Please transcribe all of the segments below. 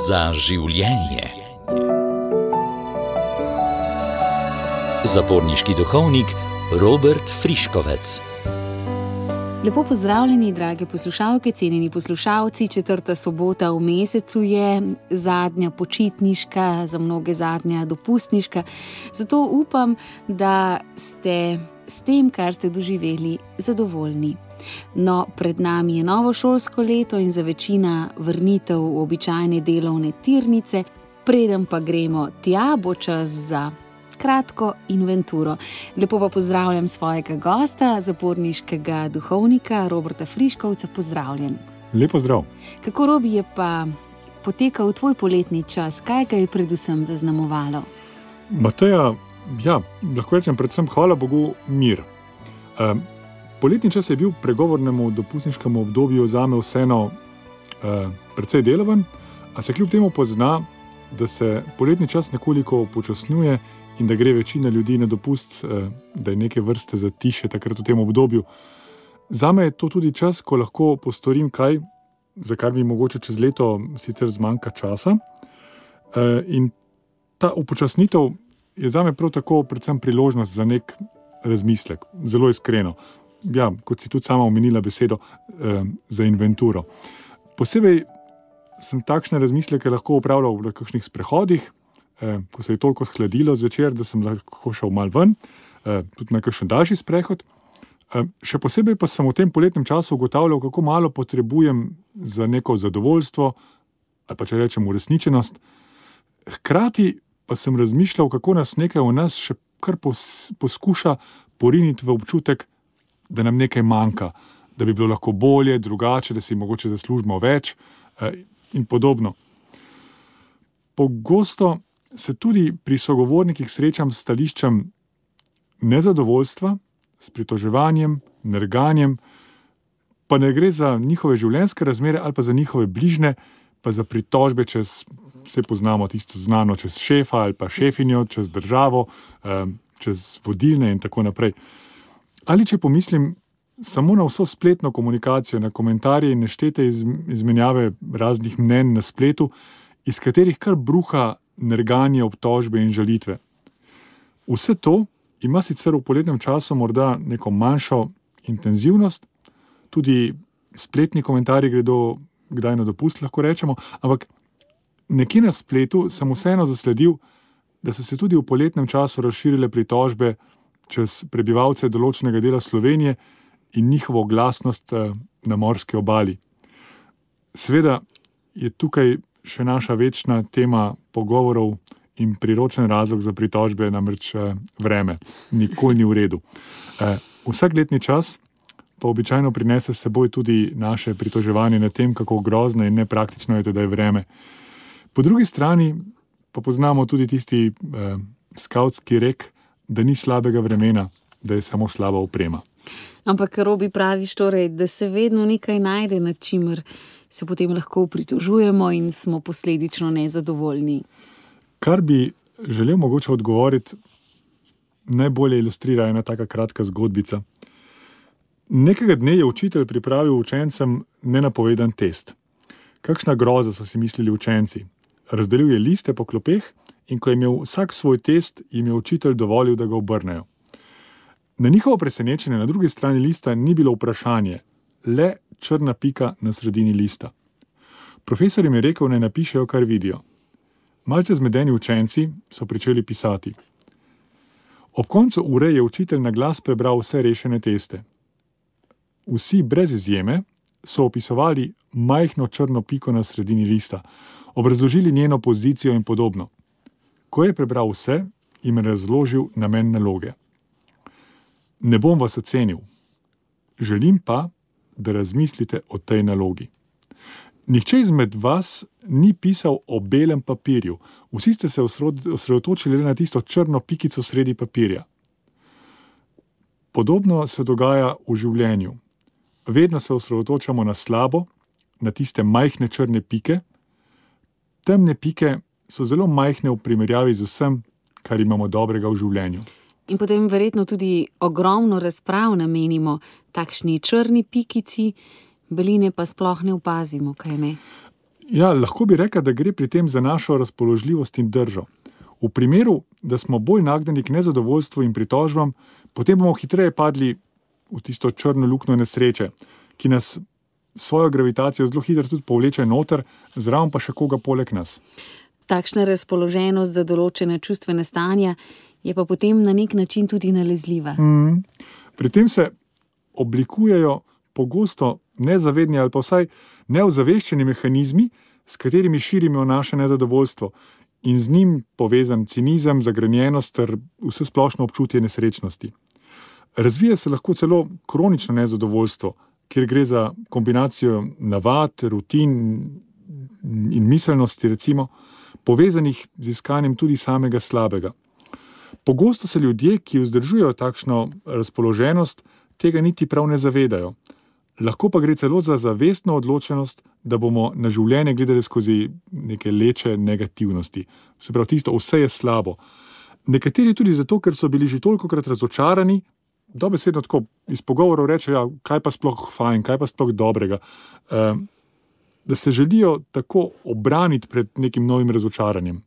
za življenje. Zaporniški duhovnik Robert Friškovec. Lepo pozdravljeni, drage poslušalke, cenjeni poslušalci. Četrta sobota v mesecu je zadnja počitniška, za mnoge zadnja dopustniška. Zato upam, da ste s tem, kar ste doživeli, zadovoljni. No, pred nami je novo šolsko leto in za večina vrnitev v običajne delovne tirnice, preden pa gremo tja, bo čas za kratko inventuro. Lepo pa pozdravljam svojega gosta, zaporniškega duhovnika Roberta Friškovca. Pozdravljen. Lepo zdrav. Kako robi je pa potekal tvoj poletni čas, kaj ga je predvsem zaznamovalo? Mateja, ja, lahko rečem, predvsem hvala Bogu, mir. Um, Poletni čas je bil pregovornemu dopustniškem obdobju za me vseeno eh, precej deloven, a se kljub temu pozna, da se poletni čas nekoliko upočasnjuje in da gre večina ljudi na dopust, eh, da je neke vrste zatiše takrat v tem obdobju. Za me je to tudi čas, ko lahko postorim kaj, za kar mi mogoče čez leto sicer zmanjka časa. Eh, in ta upočasnitev je za me prav tako predvsem priložnost za nek razmislek, zelo iskreno ja, kot si tudi sama omenila, besedo eh, za inventuro. Posebej sem takšne razmisleke lahko upravljal v kakšnih sprehodih, eh, ko se je toliko shladilo zvečer, da sem lahko šel mal ven, eh, tudi na kakšen daljši sprehod. Eh, še posebej pa sem v tem poletnem času ugotavljal, kako malo potrebujem za neko zadovoljstvo ali pa če rečem uresničenost. Hkrati pa sem razmišljal, kako nas nekaj v nas še kar pos, poskuša poriniti v občutek, da nam nekaj manjka, da bi bilo lahko bolje, drugače, da si mogoče zaslužimo več eh, in podobno. Pogosto se tudi pri sogovornikih srečam s stališčem nezadovoljstva, s pritoževanjem, nerganjem, pa ne gre za njihove življenjske razmere ali pa za njihove bližnje, pa za pritožbe čez. Vse poznamo tisto znano čez šefa ali pa šefinjo, čez državo, eh, čez vodilne in tako naprej. Ali če pomislim samo na vso spletno komunikacijo, na komentarje in neštete izmenjave raznih mnen na spletu, iz katerih kar bruha nerganje, obtožbe in žalitve. Vse to ima sicer v poletnem času morda neko manjšo intenzivnost, tudi spletni komentarji gredo kdaj na dopust, lahko rečemo, ampak nekje na spletu sem vseeno zasledil, da so se tudi v poletnem času razširile pritožbe čez prebivalce določenega dela Slovenije in njihovo glasnost eh, na morski obali. Sveda je tukaj še naša večna tema pogovorov in priročen razlog za pritožbe, namreč eh, vreme. Nikoli ni v redu. Eh, vsak letni čas pa običajno prinese s seboj tudi naše pritoževanje na tem, kako grozno in nepraktično je, da je vreme. Po drugi strani pa poznamo tudi tisti eh, skautski rek, da ni slabega vremena, da je samo slaba oprema. Ampak, robi praviš, torej, da se vedno nekaj najde, nad čimer se potem lahko pritožujemo in smo posledično nezadovoljni. Kar bi želel mogoče odgovoriti, najbolje ilustrira ena taka kratka zgodbica. Nekega dne je učitelj pripravil učencem nenapovedan test. Kakšna groza so si mislili učenci? Razdelil je liste po klopeh in ko je imel vsak svoj test, jim je učitelj dovolil, da ga obrnejo. Na njihovo presenečenje na drugi strani lista ni bilo vprašanje, le črna pika na sredini lista. Profesor jim je rekel, naj napišejo, kar vidijo. Malce zmedeni učenci so začeli pisati. Ob koncu ure je učitelj na glas prebral vse rešene teste. Vsi, brez izjeme, so opisovali majhno črno piko na sredini lista, obrazložili njeno pozicijo in podobno. Ko je prebral vse, jim je razložil namen naloge. Ne bom vas ocenil, želim pa, da razmislite o tej nalogi. Nihče izmed vas ni pisal o belem papirju, vsi ste se osredotočili na tisto črno pikico sredi papirja. Podobno se dogaja v življenju. Vedno se osredotočamo na slabo, na tiste majhne črne pike, temne pike so zelo majhne v primerjavi z vsem, kar imamo dobrega v življenju. In potem verjetno tudi ogromno razprav namenimo takšni črni pikici, beline pa sploh ne opazimo, kaj ne. Ja, lahko bi rekel, da gre pri tem za našo razpoložljivost in držo. V primeru, da smo bolj nagnjeni k nezadovoljstvu in pritožbam, potem bomo hitreje padli v tisto črno luknjo nesreče, ki nas svojo gravitacijo zelo hitro tudi povleče noter, zraven pa še koga poleg nas. Takšna razpoloženost za določene čustvene stanja je pa potem na nek način tudi nalezljiva. Mm. Pri tem se oblikujejo pogosto nezavedni ali pa vsaj neozaveščeni mehanizmi, s katerimi širimo naše nezadovoljstvo in z njim povezan cinizem, zagrenjenost ter vse splošno občutje nesrečnosti. Razvija se lahko celo kronično nezadovoljstvo, kjer gre za kombinacijo navad, rutin in miselnosti, recimo, povezanih z iskanjem tudi samega slabega. Pogosto se ljudje, ki vzdržujejo takšno razpoloženost, tega niti prav ne zavedajo. Lahko pa gre celo za zavestno odločenost, da bomo na življenje gledali skozi neke leče negativnosti. Se pravi, tisto, vse je slabo. Nekateri tudi zato, ker so bili že toliko krat razočarani, dobesedno tako iz pogovorov rečejo, ja, kaj pa sploh fajn, kaj pa sploh dobrega. Um, da se želijo tako obraniti pred nekim novim razočaranjem.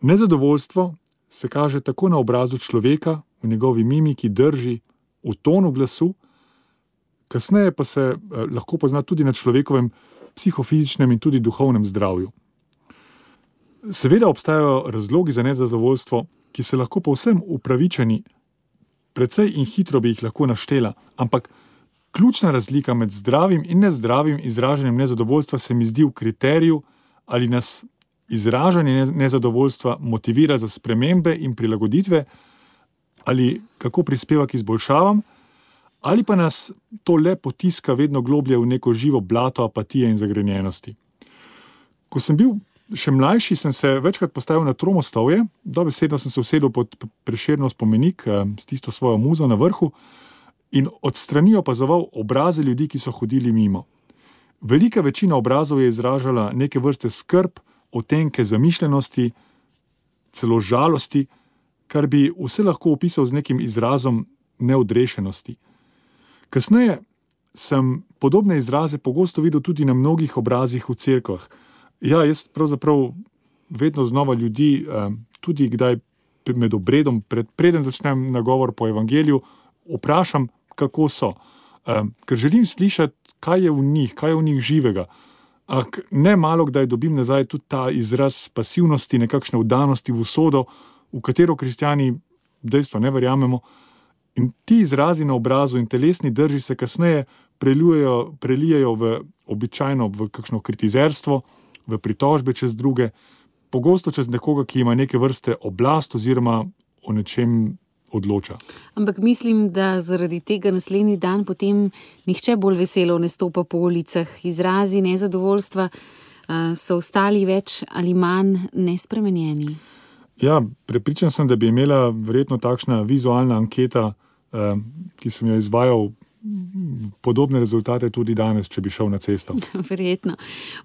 Nezadovoljstvo se kaže tako na obrazu človeka, v njegovi mimiki, drži, v tonu glasu, kasneje pa se eh, lahko pozna tudi na človekovem psihofizičnem in tudi duhovnem zdravju. Seveda obstajajo razlogi za nezadovoljstvo, ki so lahko povsem upravičeni precej in hitro bi jih lahko naštela, ampak ključna razlika med zdravim in nezdravim izražanjem nezadovoljstva se mi zdi v kriteriju, ali nas izražanje nezadovoljstva motivira za spremembe in prilagoditve, ali kako prispeva k izboljšavam, ali pa nas to le potiska vedno globlje v neko živo blato apatije in zagrenjenosti. Ko sem bil še mlajši, sem se večkrat postavil na tromostovje, dobesedno sem se usedel pod preširno spomenik eh, s tisto svojo muzo na vrhu in od strani opazoval obraze ljudi, ki so hodili mimo. Velika večina obrazov je izražala neke vrste skrb, otenke zamišljenosti, celo žalosti, kar bi vse lahko opisal z nekim izrazom neodrešenosti. Kasneje sem podobne izraze pogosto videl tudi na mnogih obrazih v cerkvah. Ja, jaz pravzaprav vedno znova ljudi, eh, tudi kdaj med obredom, pred, preden začnem nagovor po evangeliju, vprašam, kako so. Eh, ker želim slišati, kaj je v njih, kaj je v njih živega. Ak ne malo kdaj dobim nazaj tudi ta izraz pasivnosti, nekakšne vdanosti v usodo, v katero kristijani dejstvo ne verjamemo. In ti izrazi na obrazu in telesni drži se kasneje prelijajo v običajno v kakšno kritizerstvo, v pritožbe čez druge, pogosto čez nekoga, ki ima neke vrste oblast oziroma o nečem odloča. Ampak mislim, da zaradi tega naslednji dan potem nihče bolj veselo ne stopa po ulicah. Izrazi nezadovoljstva so ostali več ali manj nespremenjeni. Ja, prepričan sem, da bi imela verjetno takšna vizualna anketa, ki sem jo izvajal podobne rezultate tudi danes, če bi šel na cesto. Verjetno.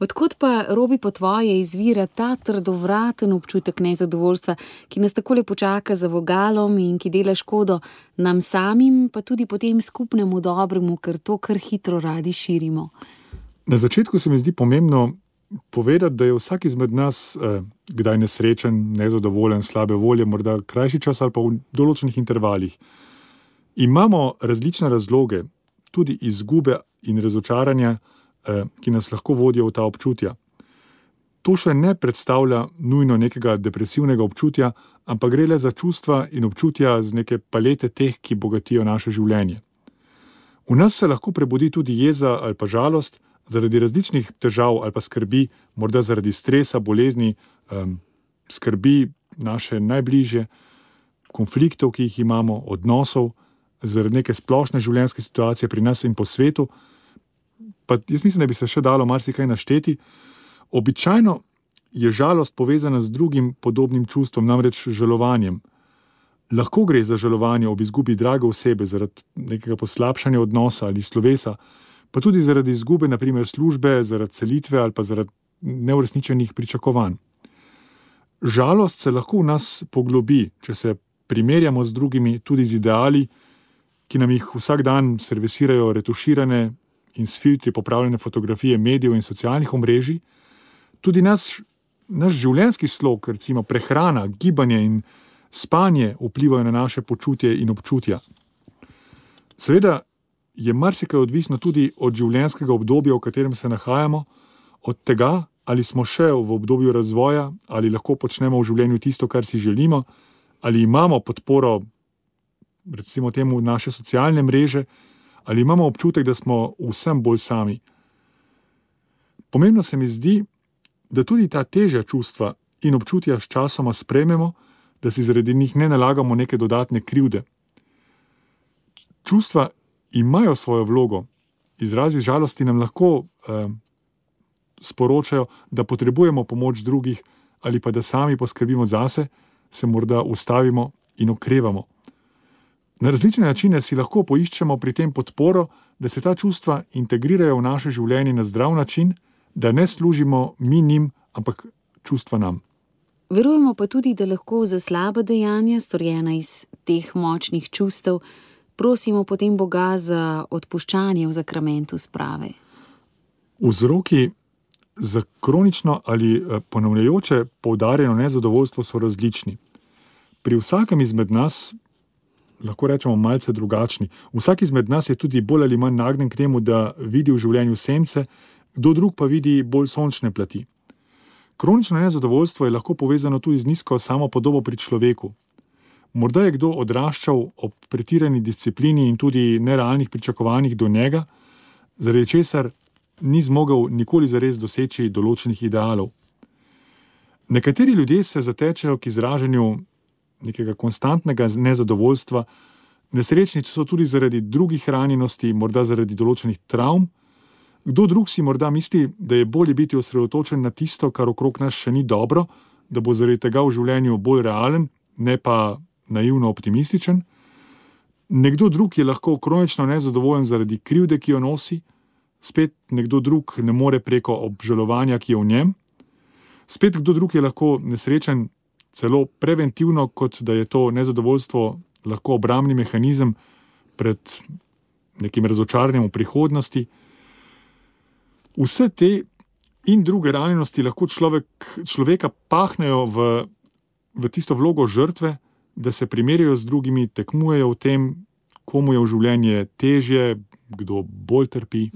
Odkud pa, robi po tvoje, izvira ta trdovraten občutek nezadovoljstva, ki nas tako lepo čaka za vogalom in ki dela škodo nam samim, pa tudi potem skupnemu dobremu, ker to kar hitro radi širimo. Na začetku se mi zdi pomembno povedati, da je vsak izmed nas eh, kdaj nesrečen, nezadovoljen, slabe volje, morda krajši čas ali pa v določenih intervalih. Imamo različne razloge, tudi izgube in razočaranja, eh, ki nas lahko vodijo v ta občutja. To še ne predstavlja nujno nekega depresivnega občutja, ampak gre le za čustva in občutja z neke palete teh, ki bogatijo naše življenje. V nas se lahko prebudi tudi jeza ali pa žalost zaradi različnih težav ali pa skrbi, morda zaradi stresa, bolezni, skrbi naše najbližje, konfliktov, ki jih imamo, odnosov zaradi neke splošne življenjske situacije pri nas in po svetu. Pa jaz mislim, da bi se še dalo marsikaj našteti. Običajno je žalost povezana z drugim podobnim čustvom, namreč žalovanjem. Lahko gre za žalovanje ob izgubi drage osebe, zaradi nekega poslabšanja odnosa ali slovesa, pa tudi zaradi izgube, naprimer, službe, zaradi selitve ali pa zaradi neuresničenih pričakovanj. Žalost se lahko v nas poglobi, če se primerjamo z drugimi, tudi z ideali, ki nam jih vsak dan servisirajo retuširane in s filtri popravljene fotografije medijev in socialnih omrežij, Tudi naš, naš življenjski slog, recimo prehrana, gibanje in spanje, vplivajo na naše počutje in občutja. Seveda je marsikaj odvisno tudi od življenjskega obdobja, v katerem se nahajamo, od tega, ali smo še v obdobju razvoja, ali lahko počnemo v življenju tisto, kar si želimo, ali imamo podporo, recimo temu, naše socialne mreže, ali imamo občutek, da smo vsem bolj sami. Pomembno se mi zdi, da tudi ta težja čustva in občutja sčasoma sprememo, da si zaradi njih ne nalagamo neke dodatne krivde. Čustva imajo svojo vlogo, izrazi žalosti nam lahko eh, sporočajo, da potrebujemo pomoč drugih ali pa da sami poskrbimo zase, se morda ustavimo in okrevamo. Na različne načine si lahko poiščemo pri tem podporo, da se ta čustva integrirajo v naše življenje na zdrav način, da ne služimo mi njim, ampak čustva nam. Verujemo pa tudi, da lahko za slaba dejanja, storjena iz teh močnih čustev, prosimo potem Boga za odpuščanje v zakramentu sprave. Vzroki za kronično ali eh, ponavljajoče poudarjeno nezadovoljstvo so različni. Pri vsakem izmed nas, lahko rečemo, malce drugačni. Vsak izmed nas je tudi bolj ali manj nagnjen k temu, da vidi v življenju sence, kdo drug pa vidi bolj sončne plati. Kronično nezadovoljstvo je lahko povezano tudi z nizko samopodobo pri človeku. Morda je kdo odraščal ob pretirani disciplini in tudi nerealnih pričakovanjih do njega, zaradi česar ni zmogel nikoli zares doseči določenih idealov. Nekateri ljudje se zatečajo k izražanju nekega konstantnega nezadovoljstva, nesrečni so tudi zaradi drugih ranjenosti, morda zaradi določenih travm. Kdo drug si morda misli, da je bolje biti osredotočen na tisto, kar okrog nas še ni dobro, da bo zaradi tega v življenju bolj realen, ne pa naivno optimističen. Nekdo drug je lahko kronično nezadovoljen zaradi krivde, ki jo nosi, spet nekdo drug ne more preko obžalovanja, ki je v njem, spet kdo drug je lahko nesrečen celo preventivno, kot da je to nezadovoljstvo lahko obrambni mehanizem pred nekim razočaranjem v prihodnosti. Vse te in druge ranjenosti lahko človek, človeka pahnejo v, v tisto vlogo žrtve, da se primerjajo z drugimi, tekmujejo v tem, komu je v življenju težje, kdo bolj trpi.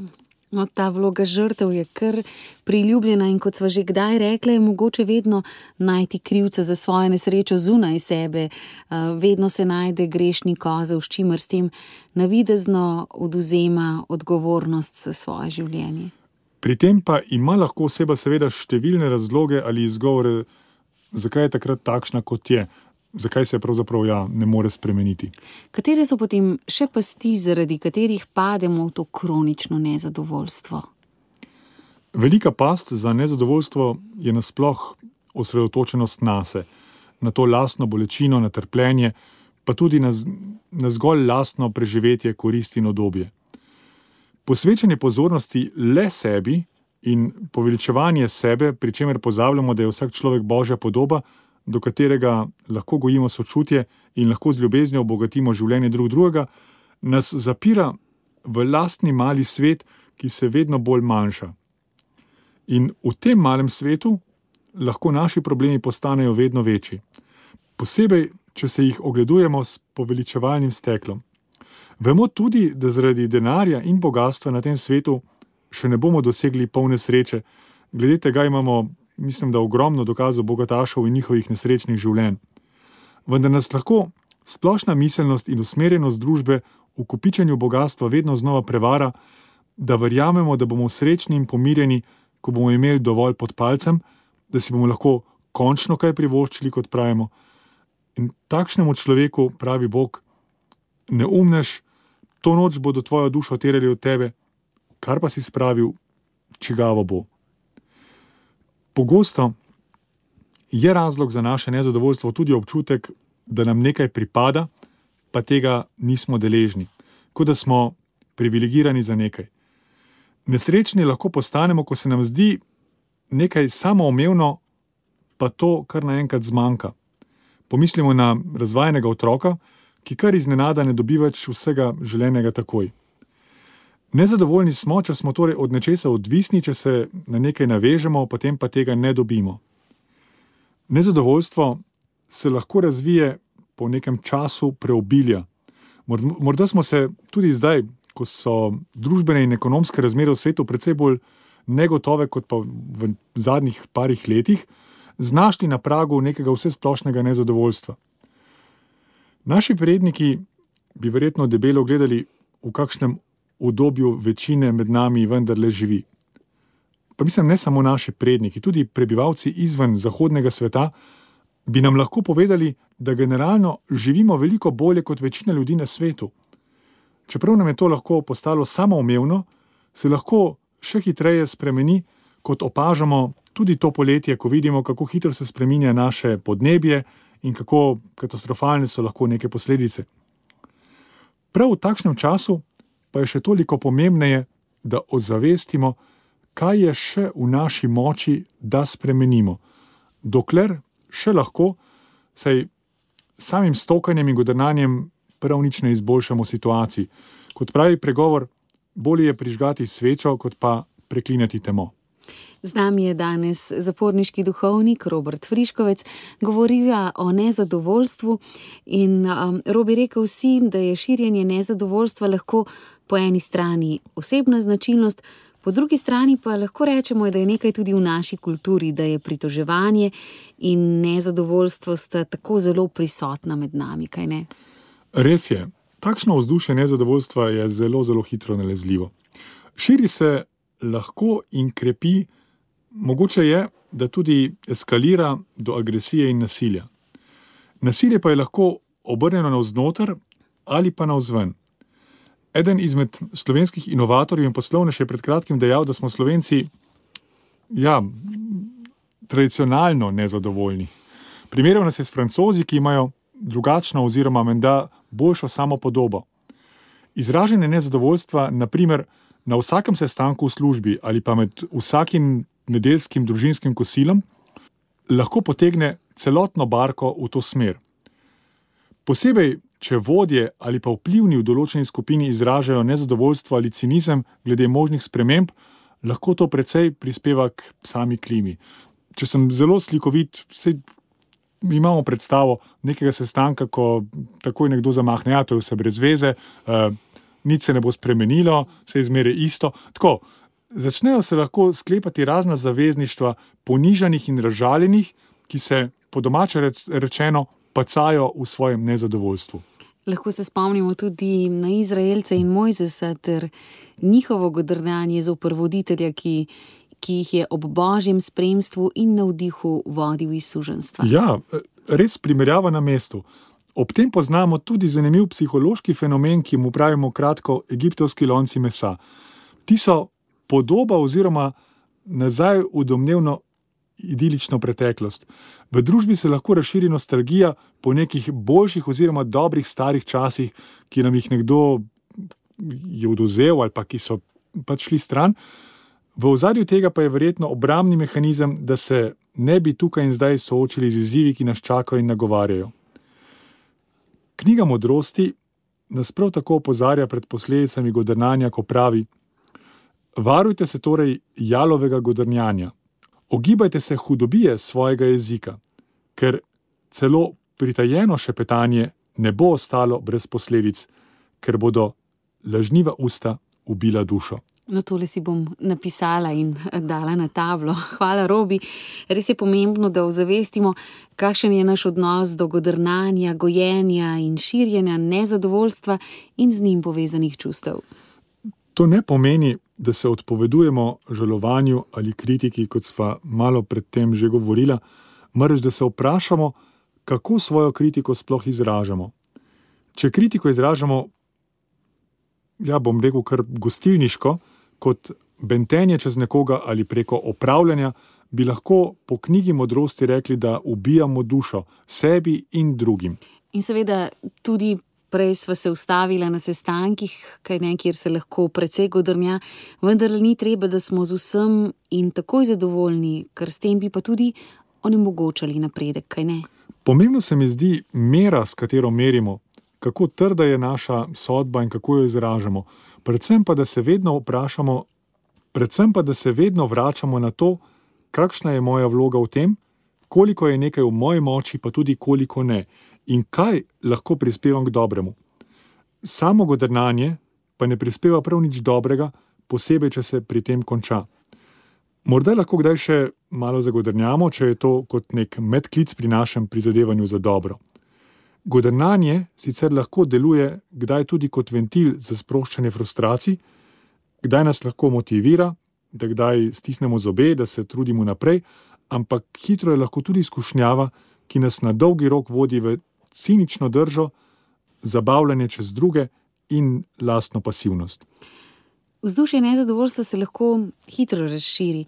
No, ta vloga žrtev je kar priljubljena in kot smo že kdaj rekli, je mogoče vedno najti krivca za svojo nesrečo zunaj sebe. Vedno se najde grešni kozel, s čimer s tem navidezno oduzema odgovornost za svoje življenje. Pri tem pa ima lahko oseba seveda številne razloge ali izgovore, zakaj je takrat takšna, kot je zakaj se pravzaprav ja, ne more spremeniti. Katere so potem še pasti, zaradi katerih pademo v to kronično nezadovoljstvo? Velika past za nezadovoljstvo je nasploh osredotočenost na sebe, na to lastno bolečino, na trpljenje, pa tudi na, na zgolj lastno preživetje, korist in odobje. Posvečanje pozornosti le sebi in poveličevanje sebe, pri čemer pozabljamo, da je vsak človek božja podoba, do katerega lahko gojimo sočutje in lahko z ljubeznijo obogatimo življenje drug drugega, nas zapira v lastni mali svet, ki se vedno bolj manjša. In v tem malem svetu lahko naši problemi postanejo vedno večji. Posebej, če se jih ogledujemo s poveličevalnim steklom. Vemo tudi, da zaradi denarja in bogatstva na tem svetu še ne bomo dosegli polne sreče. Glede tega imamo mislim, da ogromno dokazov bogatašov in njihovih nesrečnih življenj. Vendar nas lahko splošna miselnost in usmerjenost družbe v kupičanju bogatstva vedno znova prevara, da verjamemo, da bomo srečni in pomirjeni, ko bomo imeli dovolj pod palcem, da si bomo lahko končno kaj privoščili, kot pravimo. In takšnemu človeku pravi Bog: Neumneš, to noč bodo tvojo dušo terjali od tebe, kar pa si spravil, čigavo bo. Pogosto je razlog za naše nezadovoljstvo tudi občutek, da nam nekaj pripada, pa tega nismo deležni, kot da smo privilegirani za nekaj. Nesrečni lahko postanemo, ko se nam zdi nekaj samoumevno, pa to kar naenkrat zmanjka. Pomislimo na razvajenega otroka, ki kar iznenada ne dobi več vsega želenega takoj. Nezadovoljni smo, če smo torej od nečesa odvisni, če se na nekaj navežemo, potem pa tega ne dobimo. Nezadovoljstvo se lahko razvije po nekem času preobilja. Morda smo se tudi zdaj, ko so družbene in ekonomske razmere v svetu precej bolj negotove kot pa v zadnjih parih letih, znašli na pragu nekega vsesplošnega nezadovoljstva. Naši predniki bi verjetno debelo gledali, v kakšnem obdobju večine med nami vendarle živi. Pa mislim, ne samo naši predniki, tudi prebivalci izven zahodnega sveta bi nam lahko povedali, da generalno živimo veliko bolje kot večina ljudi na svetu. Čeprav nam je to lahko postalo samoumevno, se lahko še hitreje spremeni, kot opažamo tudi to poletje, ko vidimo, kako hitro se spremenja naše podnebje in kako katastrofalne so lahko neke posledice. Prav v takšnem času pa je še toliko pomembneje, da ozavestimo, kaj je še v naši moči, da spremenimo, dokler še lahko, saj samim stokanjem in godrnanjem prav nič ne izboljšamo situaciji. Kot pravi pregovor, bolje je prižgati svečo, kot pa preklinjati temo. Z nami je danes zaporniški duhovnik Robert Friškovec, govoriva o nezadovoljstvu. In um, Robi rekel si, da je širjenje nezadovoljstva lahko po eni strani osebna značilnost, po drugi strani pa lahko rečemo, da je nekaj tudi v naši kulturi, da je pritoževanje in nezadovoljstvo sta tako zelo prisotna med nami. Res je. Takšno vzdušje nezadovoljstva je zelo, zelo hitro nalezljivo. Širi se lahko in krepi, mogoče je, da tudi eskalira do agresije in nasilja. Nasilje pa je lahko obrnjeno navznoter ali pa navzven. Eden izmed slovenskih inovatorjev in poslovnež je pred kratkim dejal, da smo Slovenci ja, tradicionalno nezadovoljni. Primerjal nas je s francozi, ki imajo drugačno, oziroma menda boljšo samopodobo. Izražanje nezadovoljstva, naprimer, na vsakem sestanku v službi ali pa med vsakim nedeljskim družinskim kosilom, lahko potegne celotno barko v to smer. Posebej, če vodje ali pa vplivni v določeni skupini izražajo nezadovoljstvo ali cinizem glede možnih sprememb, lahko to precej prispeva k sami klimi. Če sem zelo slikovit, vse. Imamo predstavo nekega sestanka, ko takoj nekdo zamahne, da ja, je vse brez veze, uh, nič se ne bo spremenilo, vse je zmeraj isto. Tako, začnejo se lahko sklepati razna zavezništva, ponižanih in razžaljenih, ki se, po domače rečeno, pacajo v svojem nezadovoljstvu. Lahko se spomnimo tudi na Izraelce in Mojzesa ter njihovo godrnjanje za uprvoditelja, ki, ki jih je ob božjem spremstvu in navdihu vodil iz suženstva. Ja, res primerjava na mestu. Ob tem poznamo tudi zanimiv psihološki fenomen, ki mu pravimo kratko egiptovski lonci mesa. Ti so podoba oziroma nazaj v domnevno idilično preteklost. V družbi se lahko razširi nostalgija po nekih boljših oziroma dobrih starih časih, ki nam jih nekdo je oduzel ali pa ki so pač šli stran. V ozadju tega pa je verjetno obrambni mehanizem, da se ne bi tukaj in zdaj soočili z izzivi, ki nas čakajo in nagovarjajo. Knjiga modrosti nas prav tako opozarja pred posledicami godrnanja, ko pravi: Varujte se torej jalovega godrnjanja, ogibajte se hudobije svojega jezika, ker celo pritajeno šepetanje ne bo ostalo brez posledic, ker bodo lažniva usta ubila dušo. No, tole si bom napisala in eh, dala na tablo. Hvala, Robi. Res je pomembno, da ozavestimo, kakšen je naš odnos do godrnanja, gojenja in širjenja nezadovoljstva in z njim povezanih čustev. To ne pomeni, da se odpovedujemo žalovanju ali kritiki, kot sva malo predtem že govorila, marveč da se vprašamo, kako svojo kritiko sploh izražamo. Če kritiko izražamo, ja, bom rekel, kar gostilniško, kot bentenje čez nekoga ali preko opravljanja, bi lahko po knjigi modrosti rekli, da ubijamo dušo sebi in drugim. In seveda tudi. Prej smo se ustavili na sestankih, ne, kjer se lahko precej godrnja, vendar ni treba, da smo z vsem in takoj zadovoljni, ker s tem bi pa tudi onemogočali napredek. Pomembno se mi zdi mera, s katero merimo, kako trda je naša sodba in kako jo izražamo. Predvsem pa, da se vedno vprašamo, predvsem pa, da se vedno vračamo na to, kakšna je moja vloga v tem, koliko je nekaj v moji moči, pa tudi koliko ne, in kaj lahko prispevam k dobremu. Samo godrnanje pa ne prispeva prav nič dobrega, posebej, če se pri tem konča. Morda lahko kdaj še malo zagodrnjamo, če je to kot nek medklic pri našem prizadevanju za dobro. Godrnanje sicer lahko deluje kdaj tudi kot ventil za sproščanje frustracij, kdaj nas lahko motivira, da kdaj stisnemo zobe, da se trudimo naprej, ampak hitro je lahko tudi izkušnjava, ki nas na dolgi rok vodi v cinično držo, zabavljanje čez druge in lastno pasivnost. Vzdušje nezadovoljstva se lahko hitro razširi.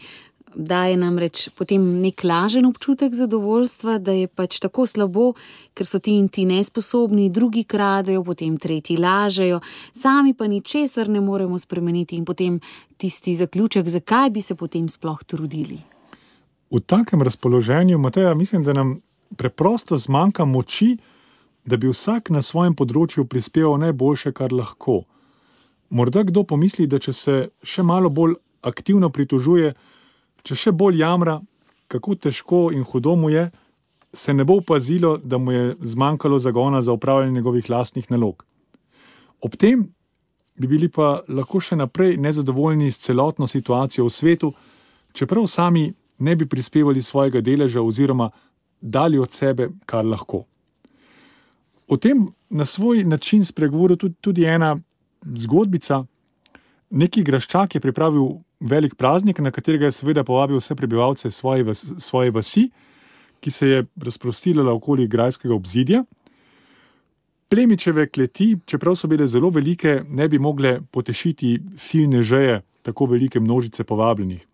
Daje namreč potem nek lažen občutek zadovoljstva, da je pač tako slabo, ker so ti in ti nesposobni, drugi kradejo, potem tretji lažejo, sami pa ničesar ne moremo spremeniti in potem tisti zaključek, zakaj bi se potem sploh trudili. V takem razpoloženju, Mateja, mislim, da nam preprosto zmanjka moči, da bi vsak na svojem področju prispeval najboljše, kar lahko. Morda kdo pomisli, da če se še malo bolj aktivno pritožuje, če še bolj jamra, kako težko in hudo mu je, se ne bo opazilo, da mu je zmanjkalo zagona za upravljanje njegovih lastnih nalog. Ob tem bi bili pa lahko še naprej nezadovoljni s celotno situacijo v svetu, čeprav sami ne bi prispevali svojega deleža oziroma dali od sebe, kar lahko. O tem na svoj način spregovoril tudi, tudi ena zgodbica. Neki graščak je pripravil velik praznik, na katerega je seveda povabil vse prebivalce svoje, vas, svoje vasi, ki se je razprostirala okoli grajskega obzidja. Plemičeve kleti, čeprav so bile zelo velike, ne bi mogle potešiti silne žeje tako velike množice povabljenih.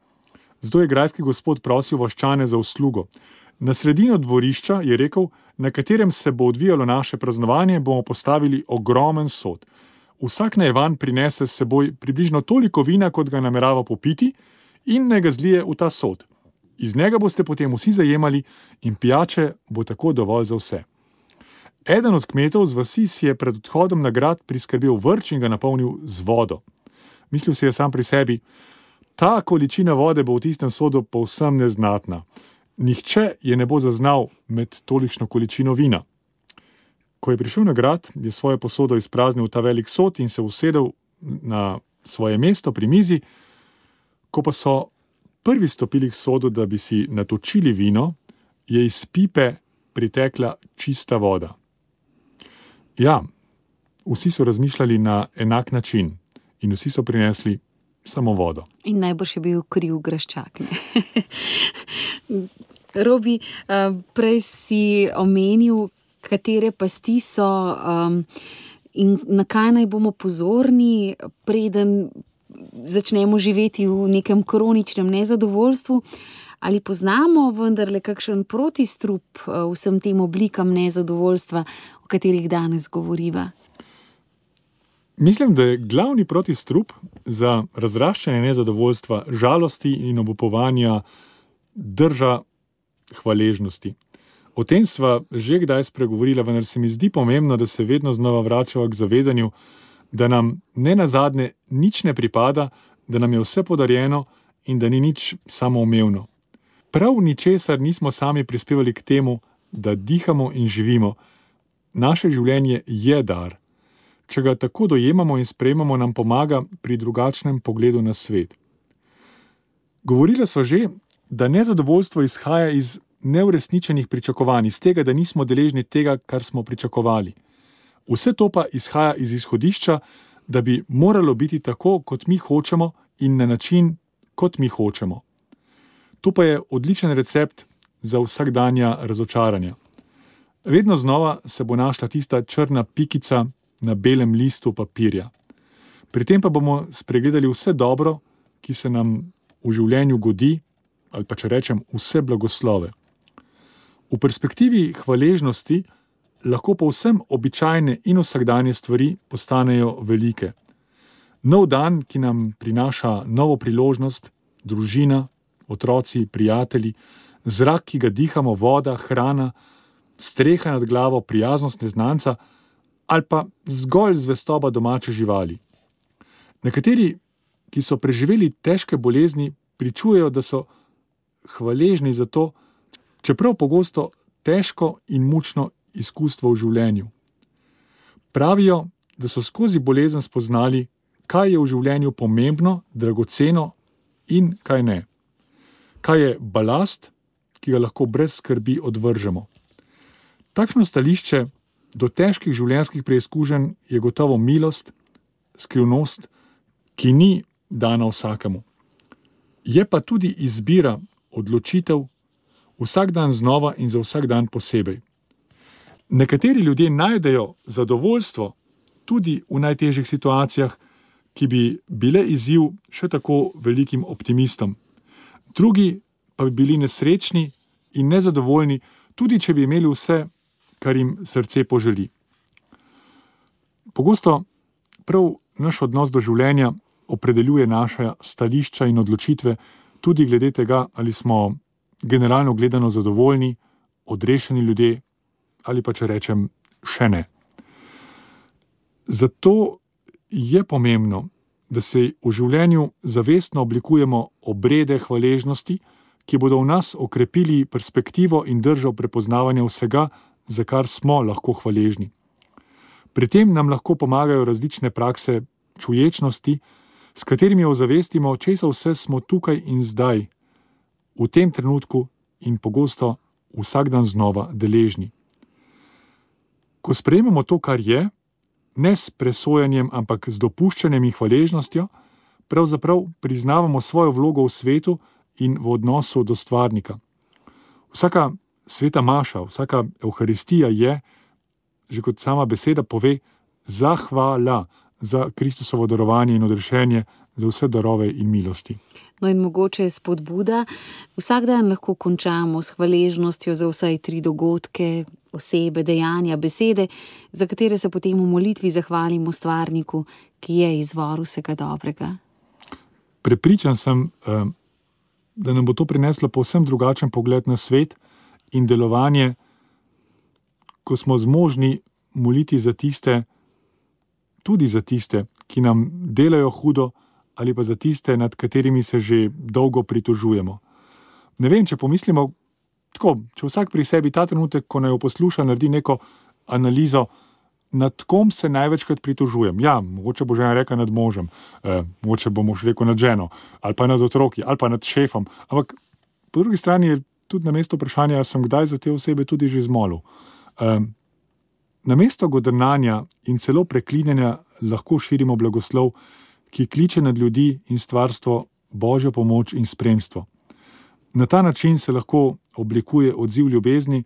Zato je grajski gospod prosil vaščane za uslugo. Na sredino dvorišča je rekel, na katerem se bo odvijalo naše praznovanje, bomo postavili ogromen sod. Vsak naj van prinese s seboj približno toliko vina, kot ga namerava popiti, in ne ga zlije v ta sod. Iz njega boste potem vsi zajemali, in pijače bo tako dovolj za vse. Eden od kmetov z vasi si je pred odhodom na grad priskrbel vrč in ga napolnil z vodo. Mislil si je sam pri sebi, ta količina vode bo v tistem sodu povsem neznatna. Nihče je ne bo zaznal med tolikšno količino vina. Ko je prišel na grad, je svojo posodo izpraznil v ta velik sod in se usedel na svoje mesto pri mizi. Ko pa so prvi stopili k sodu, da bi si natočili vino, je iz pipe pritekla čista voda. Ja, vsi so razmišljali na enak način in vsi so prinesli samo vodo. In najbrž je bil kriv graščak. Robi, eh, prej si omenil, katere pasti so um, in na kaj naj bomo pozorni, preden začnemo živeti v nekem kroničnem nezadovoljstvu. Ali poznamo vendarle kakšen protistrup eh, vsem tem oblikam nezadovoljstva, o katerih danes govoriva? Mislim, da je glavni protistrup za razraščanje nezadovoljstva, žalosti in obupovanja drža hvaležnosti. O tem sva že kdaj spregovorila, vendar se mi zdi pomembno, da se vedno znova vračamo k zavedanju, da nam ne na zadnje nič ne pripada, da nam je vse podarjeno in da ni nič samoumevno. Prav ničesar nismo sami prispevali k temu, da dihamo in živimo. Naše življenje je dar če ga tako dojemamo in sprejemamo, nam pomaga pri drugačnem pogledu na svet. Govorila sva že, da nezadovoljstvo izhaja iz neuresničenih pričakovanj, iz tega, da nismo deležni tega, kar smo pričakovali. Vse to pa izhaja iz izhodišča, da bi moralo biti tako, kot mi hočemo in na način, kot mi hočemo. To pa je odličen recept za vsakdanja razočaranja. Vedno znova se bo našla tista črna pikica, na belem listu papirja. Pri tem pa bomo spregledali vse dobro, ki se nam v življenju godi, ali pa če rečem, vse blagoslove. V perspektivi hvaležnosti lahko povsem običajne in vsakdanje stvari postanejo velike. Nov dan, ki nam prinaša novo priložnost, družina, otroci, prijatelji, zrak, ki ga dihamo, voda, hrana, streha nad glavo, prijaznost neznanca, ali pa zgolj zvestoba domače živali. Nekateri, ki so preživeli težke bolezni, pričujejo, da so hvaležni za to, čeprav pogosto težko in mučno izkustvo v življenju. Pravijo, da so skozi bolezen spoznali, kaj je v življenju pomembno, dragoceno in kaj ne. Kaj je balast, ki ga lahko brez skrbi odvržemo. Takšno stališče do težkih življenjskih preizkušenj je gotovo milost, skrivnost, ki ni dana vsakemu. Je pa tudi izbira, odločitev, vsak dan znova in za vsak dan posebej. Nekateri ljudje najdejo zadovoljstvo tudi v najtežjih situacijah, ki bi bile izziv še tako velikim optimistom. Drugi pa bi bili nesrečni in nezadovoljni, tudi če bi imeli vse, kar jim srce poželi. Pogosto prav naš odnos do življenja opredeljuje naše stališča in odločitve, tudi glede tega, ali smo generalno gledano zadovoljni, odrešeni ljudje, ali pa če rečem, še ne. Zato je pomembno, da se v življenju zavestno oblikujemo obrede hvaležnosti, ki bodo v nas okrepili perspektivo in držo prepoznavanja vsega, za kar smo lahko hvaležni. Pri tem nam lahko pomagajo različne prakse čuječnosti, s katerimi ozavestimo, česa vse smo tukaj in zdaj, v tem trenutku in pogosto vsak dan znova deležni. Ko sprejmemo to, kar je, ne s presojanjem, ampak z dopuščanjem in hvaležnostjo, pravzaprav priznavamo svojo vlogo v svetu in v odnosu do stvarnika. Vsaka sveta maša, vsaka Euharistija je, že kot sama beseda pove, zahvala za Kristusovo darovanje in odrešenje, za vse darove in milosti. No, in mogoče je spodbuda, vsak dan lahko končamo s hvaležnostjo za vsaj tri dogodke, osebe, dejanja, besede, za katere se potem v molitvi zahvalimo stvarniku, ki je izvor vsega dobrega. Prepričan sem, eh, da nam bo to prineslo povsem drugačen pogled na svet in delovanje, ko smo zmožni moliti za tiste, tudi za tiste, ki nam delajo hudo, ali pa za tiste, nad katerimi se že dolgo pritožujemo. Ne vem, če pomislimo, tako, če vsak pri sebi ta trenutek, ko naj jo posluša, naredi neko analizo, nad kom se največkrat pritožujem. Ja, mogoče bo žena rekla nad možem, eh, mogoče bomo še rekel nad ženo, ali pa nad otroki, ali pa nad šefom. Ampak po drugi strani je tudi na mestu vprašanja, sem kdaj za te osebe tudi že zmolil. Eh, na mesto godrnanja in celo preklinjanja lahko širimo blagoslov, ki kliče nad ljudi in stvarstvo božjo pomoč in spremstvo. Na ta način se lahko oblikuje odziv ljubezni,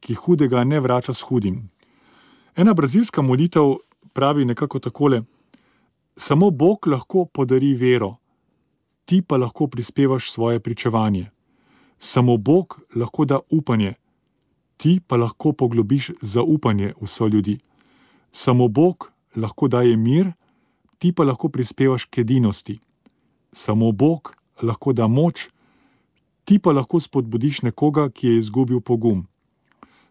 ki hudega ne vrača s hudim. Ena brazilska molitev pravi nekako takole: Samo Bog lahko podari vero, ti pa lahko prispevaš svoje pričevanje. Samo Bog lahko da upanje, ti pa lahko poglobiš zaupanje v so ljudi. Samo Bog lahko daje mir, ti pa lahko prispevaš k edinosti. Samo Bog lahko da moč, ti pa lahko spodbudiš nekoga, ki je izgubil pogum.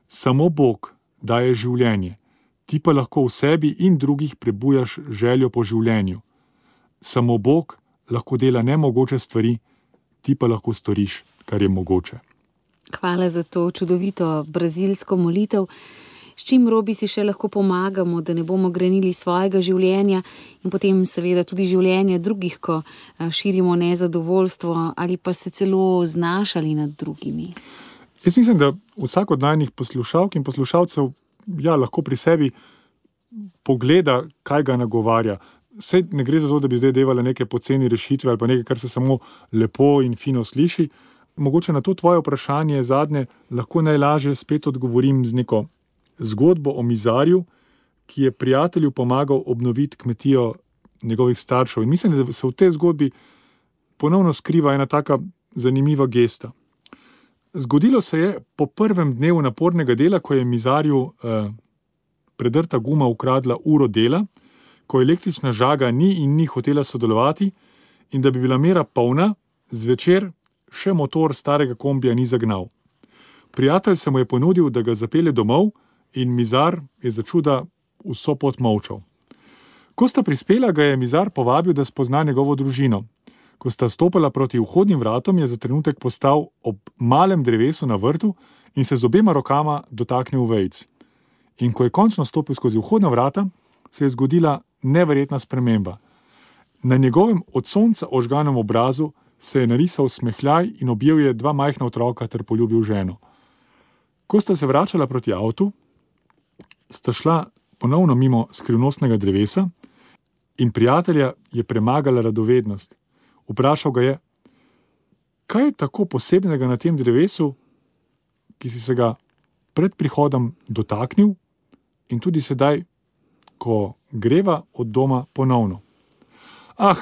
Samo Bog daje življenje, ti pa lahko v sebi in drugih prebujaš željo po življenju. Samo Bog lahko dela nemogoče stvari, ti pa lahko storiš, kar je mogoče. Hvala za to čudovito brazilsko molitev s čim robi si še lahko pomagamo, da ne bomo grenili svojega življenja in potem seveda tudi življenja drugih, ko širimo nezadovoljstvo ali pa se celo znašali nad drugimi. Jaz mislim, da vsak od najnih poslušalk in poslušalcev ja, lahko pri sebi pogleda, kaj ga nagovarja. Sej ne gre za to, da bi zdaj devali neke poceni rešitve ali pa nekaj, kar se samo lepo in fino sliši. Mogoče na to tvoje vprašanje zadnje lahko najlažje spet odgovorim z neko zgodbo o mizarju, ki je prijatelju pomagal obnoviti kmetijo njegovih staršev. In mislim, da se v tej zgodbi ponovno skriva ena tako zanimiva gesta. Zgodilo se je po prvem dnevu napornega dela, ko je mizarju eh, predrta guma ukradla uro dela, ko električna žaga ni in ni hotela sodelovati, in da bi bila mera polna, zvečer še motor starega kombija ni zagnal. Prijatelj se mu je ponudil, da ga zapelje domov in Mizar je za čuda vso pot molčal. Ko sta prispela, ga je Mizar povabil, da spozna njegovo družino. Ko sta stopila proti vhodnim vratom, je za trenutek postal ob malem drevesu na vrtu in se z obema rokama dotaknil vejc. In ko je končno stopil skozi vhodna vrata, se je zgodila neverjetna sprememba. Na njegovem od sonca ožganem obrazu se je narisal smehljaj in objel je dva majhna otroka ter poljubil ženo. Ko sta se vračala proti avtu, sta šla ponovno mimo skrivnostnega drevesa in prijatelja je premagala radovednost. Vprašal ga je, kaj je tako posebnega na tem drevesu, ki si se ga pred prihodom dotaknil in tudi sedaj, ko greva od doma ponovno. Ah,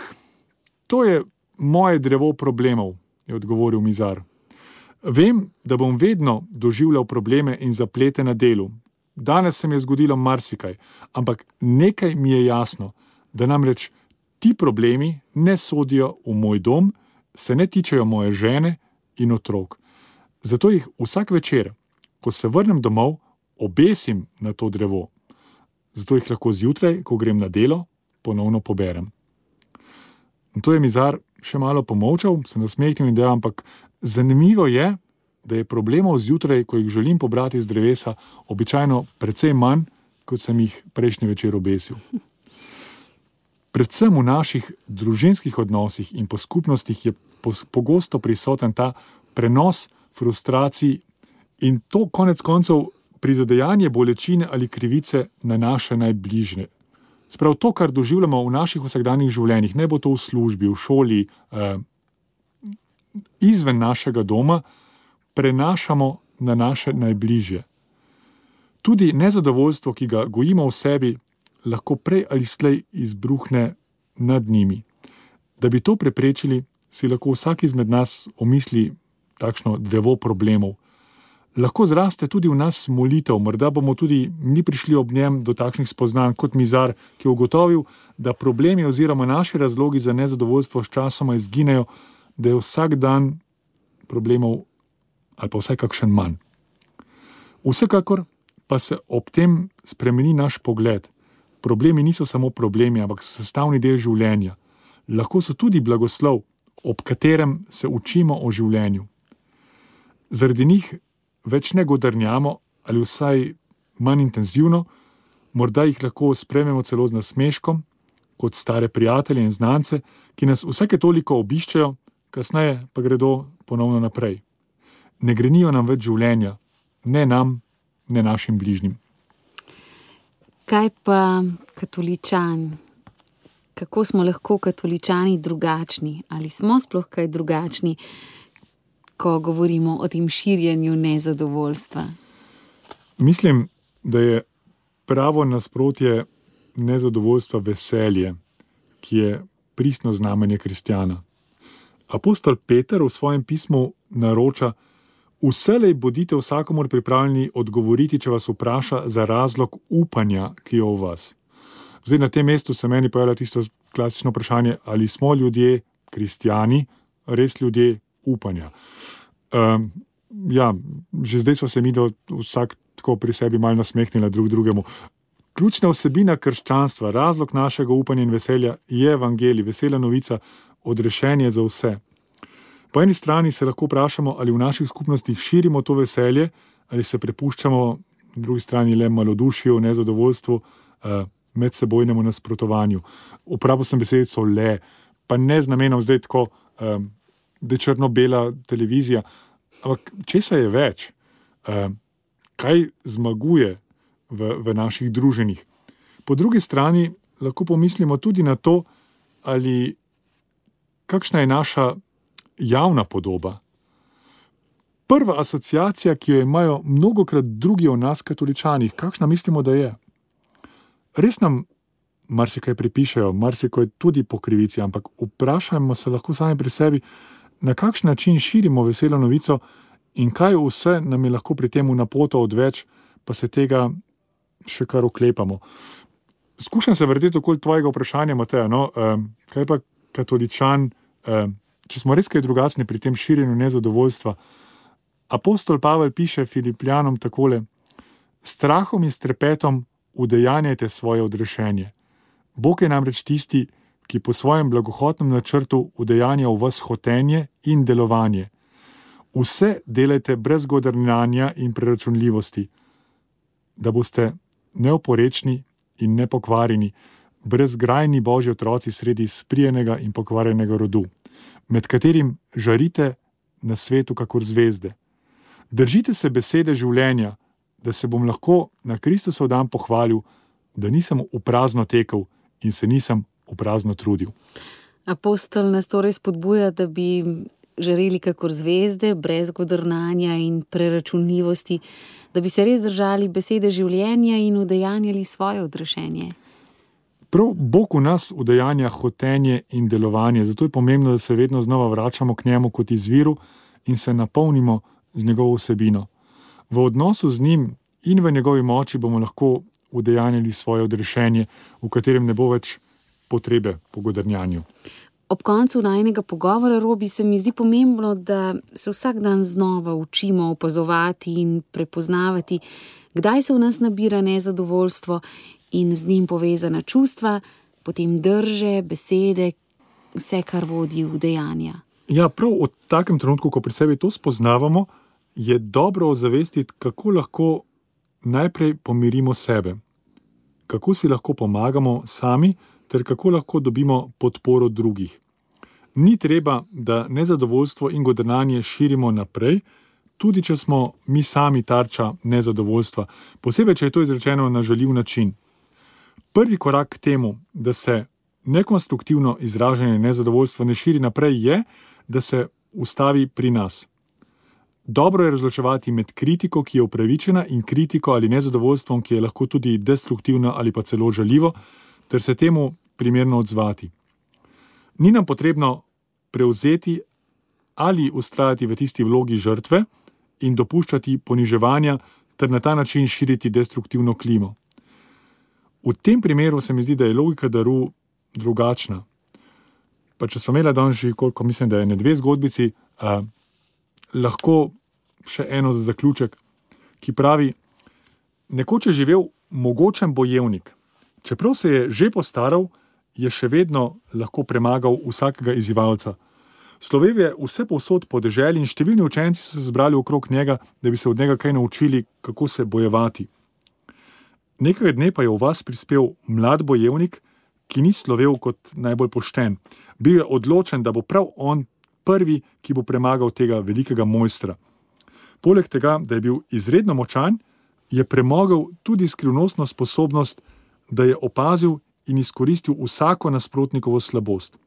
to je moje drevo problemov, je odgovoril Mizar. Vem, da bom vedno doživljal probleme in zaplete na delu. Danes se mi je zgodilo marsikaj, ampak nekaj mi je jasno, da namreč ti problemi ne sodijo v moj dom, se ne tičejo moje žene in otrok. Zato jih vsak večer, ko se vrnem domov, obesim na to drevo. Zato jih lahko zjutraj, ko grem na delo, ponovno poberem. In to je Mizar še malo pomolčal, se nasmehnil in dejal, ampak zanimivo je, da je problemov zjutraj, ko jih želim pobrati z drevesa, običajno precej manj, kot sem jih prejšnji večer obesil. Predvsem v naših družinskih odnosih in po skupnostih je pogosto prisoten ta prenos frustracij in to konec koncev prizadejanje bolečine ali krivice na naše najbližje, Sprav to, kar doživljamo v naših vsakdanjih življenjih, ne bo to v službi, v šoli, eh, izven našega doma, prenašamo na naše najbližje. Tudi nezadovoljstvo, ki ga gojimo v sebi, lahko prej ali slej izbruhne nad njimi. Da bi to preprečili, si lahko vsak izmed nas omisli takšno drevo problemov, lahko zraste tudi v nas molitev, morda bomo tudi mi prišli ob njem do takšnih spoznanj kot Mizar, ki je ugotovil, da problemi oziroma naši razlogi za nezadovoljstvo s časoma izginejo, da je vsak dan problemov ali pa vsaj kakšen manj. Vsekakor pa se ob tem spremeni naš pogled. Problemi niso samo problemi, ampak so sestavni del življenja. Lahko so tudi blagoslov, ob katerem se učimo o življenju. Zaradi njih več ne godrnjamo, ali vsaj manj intenzivno, morda jih lahko sprememo celo z nasmeškom, kot stare prijatelje in znance, ki nas vsake toliko obiščejo, kasneje pa gredo ponovno naprej. Ne grenijo nam več življenja, ne nam, ne našim bližnjim. Kaj pa katoličan? Kako smo lahko katoličani drugačni? Ali smo sploh kaj drugačni? Ko govorimo o tem širjenju nezadovoljstva? Mislim, da je pravo nasprotje nezadovoljstva veselje, ki je pristno znamenje kristjana. Apostol Peter v svojem pismu naroča: Vselej bodite vsakomor pripravljeni odgovoriti, če vas vpraša za razlog upanja, ki je v vas. Zdaj na tem mestu se meni pojavlja tisto klasično vprašanje, ali smo ljudje, kristijani, res ljudje upanja. Um, ja, že zdaj smo se mi, da vsak tako pri sebi malo nasmehnili drug drugemu. Ključna vsebina krščanstva, razlog našega upanja in veselja je evangelij, vesela novica, odrešenje za vse. Po eni strani se lahko vprašamo, ali v naših skupnostih širimo to veselje, ali se prepuščamo, po drugi strani le malodušju, nezadovoljstvu, uh, medsebojnemu nasprotovanju. Uporabo sem besedico le, pa ne z namenom zdaj tako. Um, da je črno-bela televizija. Ampak česa je več, uh, kaj zmaguje v, v naših druženjih. Po drugi strani lahko pomislimo tudi na to, ali kakšna je naša javna podoba. Prva asociacija, ki jo imajo mnogo krat drugi o nas, katoličanih, kakšna mislimo, da je. Res nam marsikaj pripišajo, marsikaj tudi po krivici, ampak vprašajmo se lahko sami pri sebi, na kakšen način širimo veselo novico in kaj vse nam je lahko pri tem na poto odveč, pa se tega še kar oklepamo. Skušam se vrteti okoli tvojega vprašanja, Matej. No, eh, kaj pa katoličan, eh, če smo res kaj drugačni pri tem širjenju nezadovoljstva? Apostol Pavel piše Filipijanom takole: Strahom in strepetom udejanjajte svoje odrešenje. Bog je namreč tisti, ki po svojem blagohotnem načrtu udejanja v vas hotenje in delovanje. Vse delajte brez godrnjanja in preračunljivosti, da boste neoporečni in nepokvarjeni, brezgrajni božji otroci sredi sprijenega in pokvarjenega rodu, med katerim žarite na svetu, kakor zvezde. Držite se besede življenja, da se bom lahko na Kristusov dan pohvalil, da nisem v prazno tekel in se nisem v prazno trudil. Apostol nas torej spodbuja, da bi žareli kakor zvezde, brez godrnanja in preračunljivosti, da bi se res držali besede življenja in udejanjali svoje odrešenje. Prav Bog v nas udejanja hotenje in delovanje, zato je pomembno, da se vedno znova vračamo k njemu kot izviru in se napolnimo z njegovo vsebino. V odnosu z njim in v njegovi moči bomo lahko udejanjali svoje odrešenje, v katerem ne bo več potrebe po godrnjanju. Ob koncu najnega pogovora, Robi, se mi zdi pomembno, da se vsak dan znova učimo opazovati in prepoznavati, kdaj se v nas nabira nezadovoljstvo in z njim povezana čustva, potem drže, besede, vse, kar vodi v dejanja. Ja, prav v takem trenutku, ko pri sebi to spoznavamo, je dobro ozavestiti, kako lahko najprej pomirimo sebe, kako si lahko pomagamo sami, ter kako lahko dobimo podporo drugih. Ni treba, da nezadovoljstvo in godrnanje širimo naprej, tudi če smo mi sami tarča nezadovoljstva, posebej, če je to izrečeno na žaljiv način. Prvi korak k temu, da se nekonstruktivno izražanje nezadovoljstva ne širi naprej, je, da se ustavi pri nas. Dobro je razločevati med kritiko, ki je upravičena, in kritiko ali nezadovoljstvom, ki je lahko tudi destruktivno ali pa celo žaljivo, ter se temu primerno odzvati. Ni nam potrebno prevzeti ali ustrajati v tisti vlogi žrtve in dopuščati poniževanja, ter na ta način širiti destruktivno klimo. V tem primeru se mi zdi, da je logika daru drugačna. Pa če smo imeli danes že, koliko mislim, da je ne dve zgodbici, uh, lahko še eno za zaključek, ki pravi: Nekoč je živel mogočen bojevnik, čeprav se je že postaral, je še vedno lahko premagal vsakega izzivalca. Slovev je vse posod po deželi in številni učenci so se zbrali okrog njega, da bi se od njega kaj naučili, kako se bojevati. Nekaj dne pa je v vas prispel mlad bojevnik, ki ni slovel kot najbolj pošten. Bil je odločen, da bo prav on prvi, ki bo premagal tega velikega mojstra. Poleg tega, da je bil izredno močan, je premogel tudi skrivnostno sposobnost, da je opazil in izkoristil vsako nasprotnikovo slabost.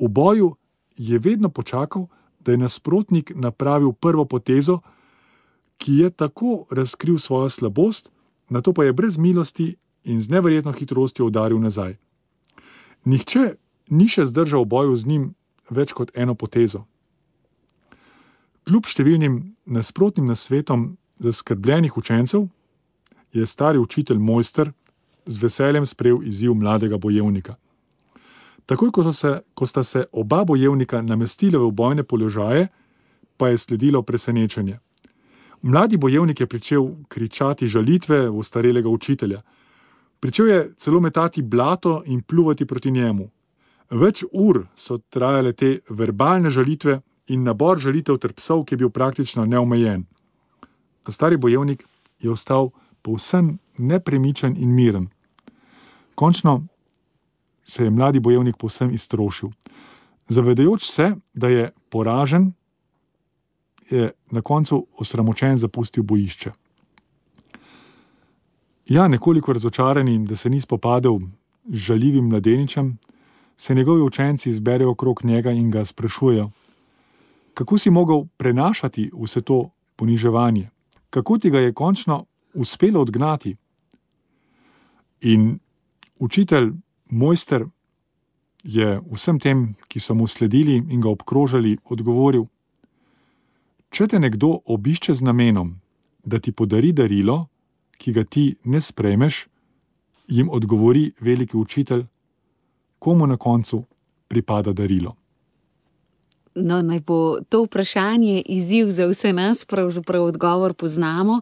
V boju je vedno počakal, da je nasprotnik napravil prvo potezo, ki je tako razkril svojo slabost, na to pa je brez milosti in z neverjetno hitrostjo udaril nazaj. Nihče ni še zdržal v boju z njim več kot eno potezo. Kljub številnim nasprotnim nasvetom zaskrbljenih učencev, je stari učitelj Mojster z veseljem sprejel izziv mladega bojevnika. Takoj, ko, se, ko sta se oba bojevnika namestila v bojne položaje, pa je sledilo presenečenje. Mladi bojevnik je začel kričati žalitve v starelega učitelja. Pričel je celo metati blato in pljuvati proti njemu. Več ur so trajale te verbalne žalitve in nabor žalitev ter psov, ki je bil praktično neomejen. Stari bojevnik je ostal povsem nepremičen in miren. Končno se je mladi bojevnik povsem iztrošil. Zavedajoč se, da je poražen, je na koncu osramočen zapustil bojišče. Ja, nekoliko razočaran, da se ni spopadel z žaljivim mladeničem, se njegovi učenci zberejo okrog njega in ga sprašujejo, kako si mogel prenašati vse to poniževanje, kako ti ga je končno uspelo odgnati. In učitelj, mojster, je vsem tem, ki so mu sledili in ga obkrožali, odgovoril: Če te nekdo obišče z namenom, da ti podari darilo, ki ga ti ne sprejmeš, jim odgovori veliki učitelj, komu na koncu pripada darilo. No, naj bo to vprašanje izziv za vse nas, pravzaprav odgovor poznamo.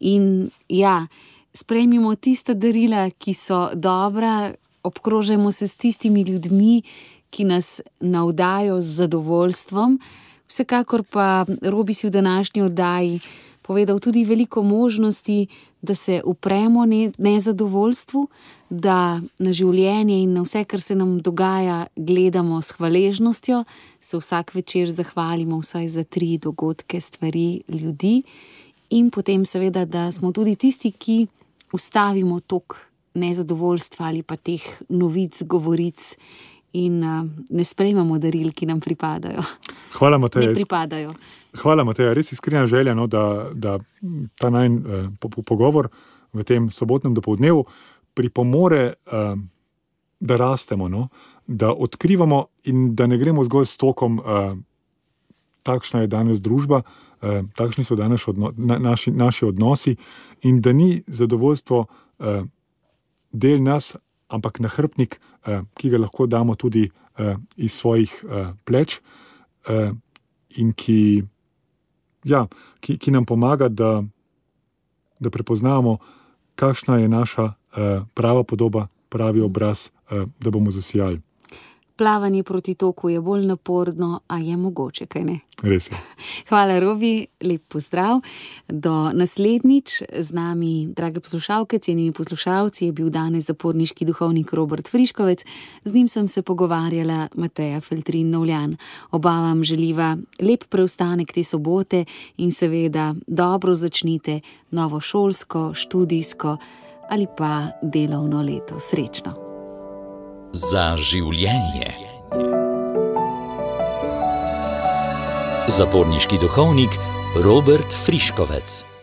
In ja, sprejmimo tista darila, ki so dobra, obkrožimo se s tistimi ljudmi, ki nas navdajo z zadovoljstvom. Vsekakor pa Robi si v današnji oddaji povedal tudi veliko možnosti, da se upremo nezadovoljstvu, da na življenje in na vse, kar se nam dogaja, gledamo s hvaležnostjo, se vsak večer zahvalimo vsaj za tri dogodke, stvari, ljudi, in potem seveda, da smo tudi tisti, ki ustavimo tok nezadovoljstva ali pa teh novic, govoric in uh, ne sprejmemo daril, ki nam pripadajo. Hvala, Matej. Ne pripadajo. Hvala, Matej. Res iskrena želja, no, da, da ta naj eh, po, po, pogovor v tem sobotnem dopolednevu pripomore, eh, da rastemo, no, da odkrivamo in da ne gremo zgolj s tokom. Eh, Takšna je danes družba, eh, takšni so danes odno, na, naši, naši odnosi, in da ni zadovoljstvo eh, del nas, ampak nahrbnik, eh, ki ga lahko damo tudi eh, iz svojih eh, pleč, in ki, ja, ki, ki nam pomaga, da, da prepoznamo, kakšna je naša prava podoba, pravi obraz, da bomo zasijali plavanje proti toku je bolj naporno, a je mogoče, kaj ne? Res je. Hvala, Robi, lep pozdrav. Do naslednjič z nami, drage poslušalke, cenjeni poslušalci, je bil danes zaporniški duhovnik Robert Friškovec, z njim sem se pogovarjala Mateja Feltrin Novljan. Oba vam želiva lep preostanek te sobote in seveda dobro začnite novo šolsko, študijsko ali pa delovno leto. Srečno! Za življenje. Zaporniški duhovnik Robert Friškovec.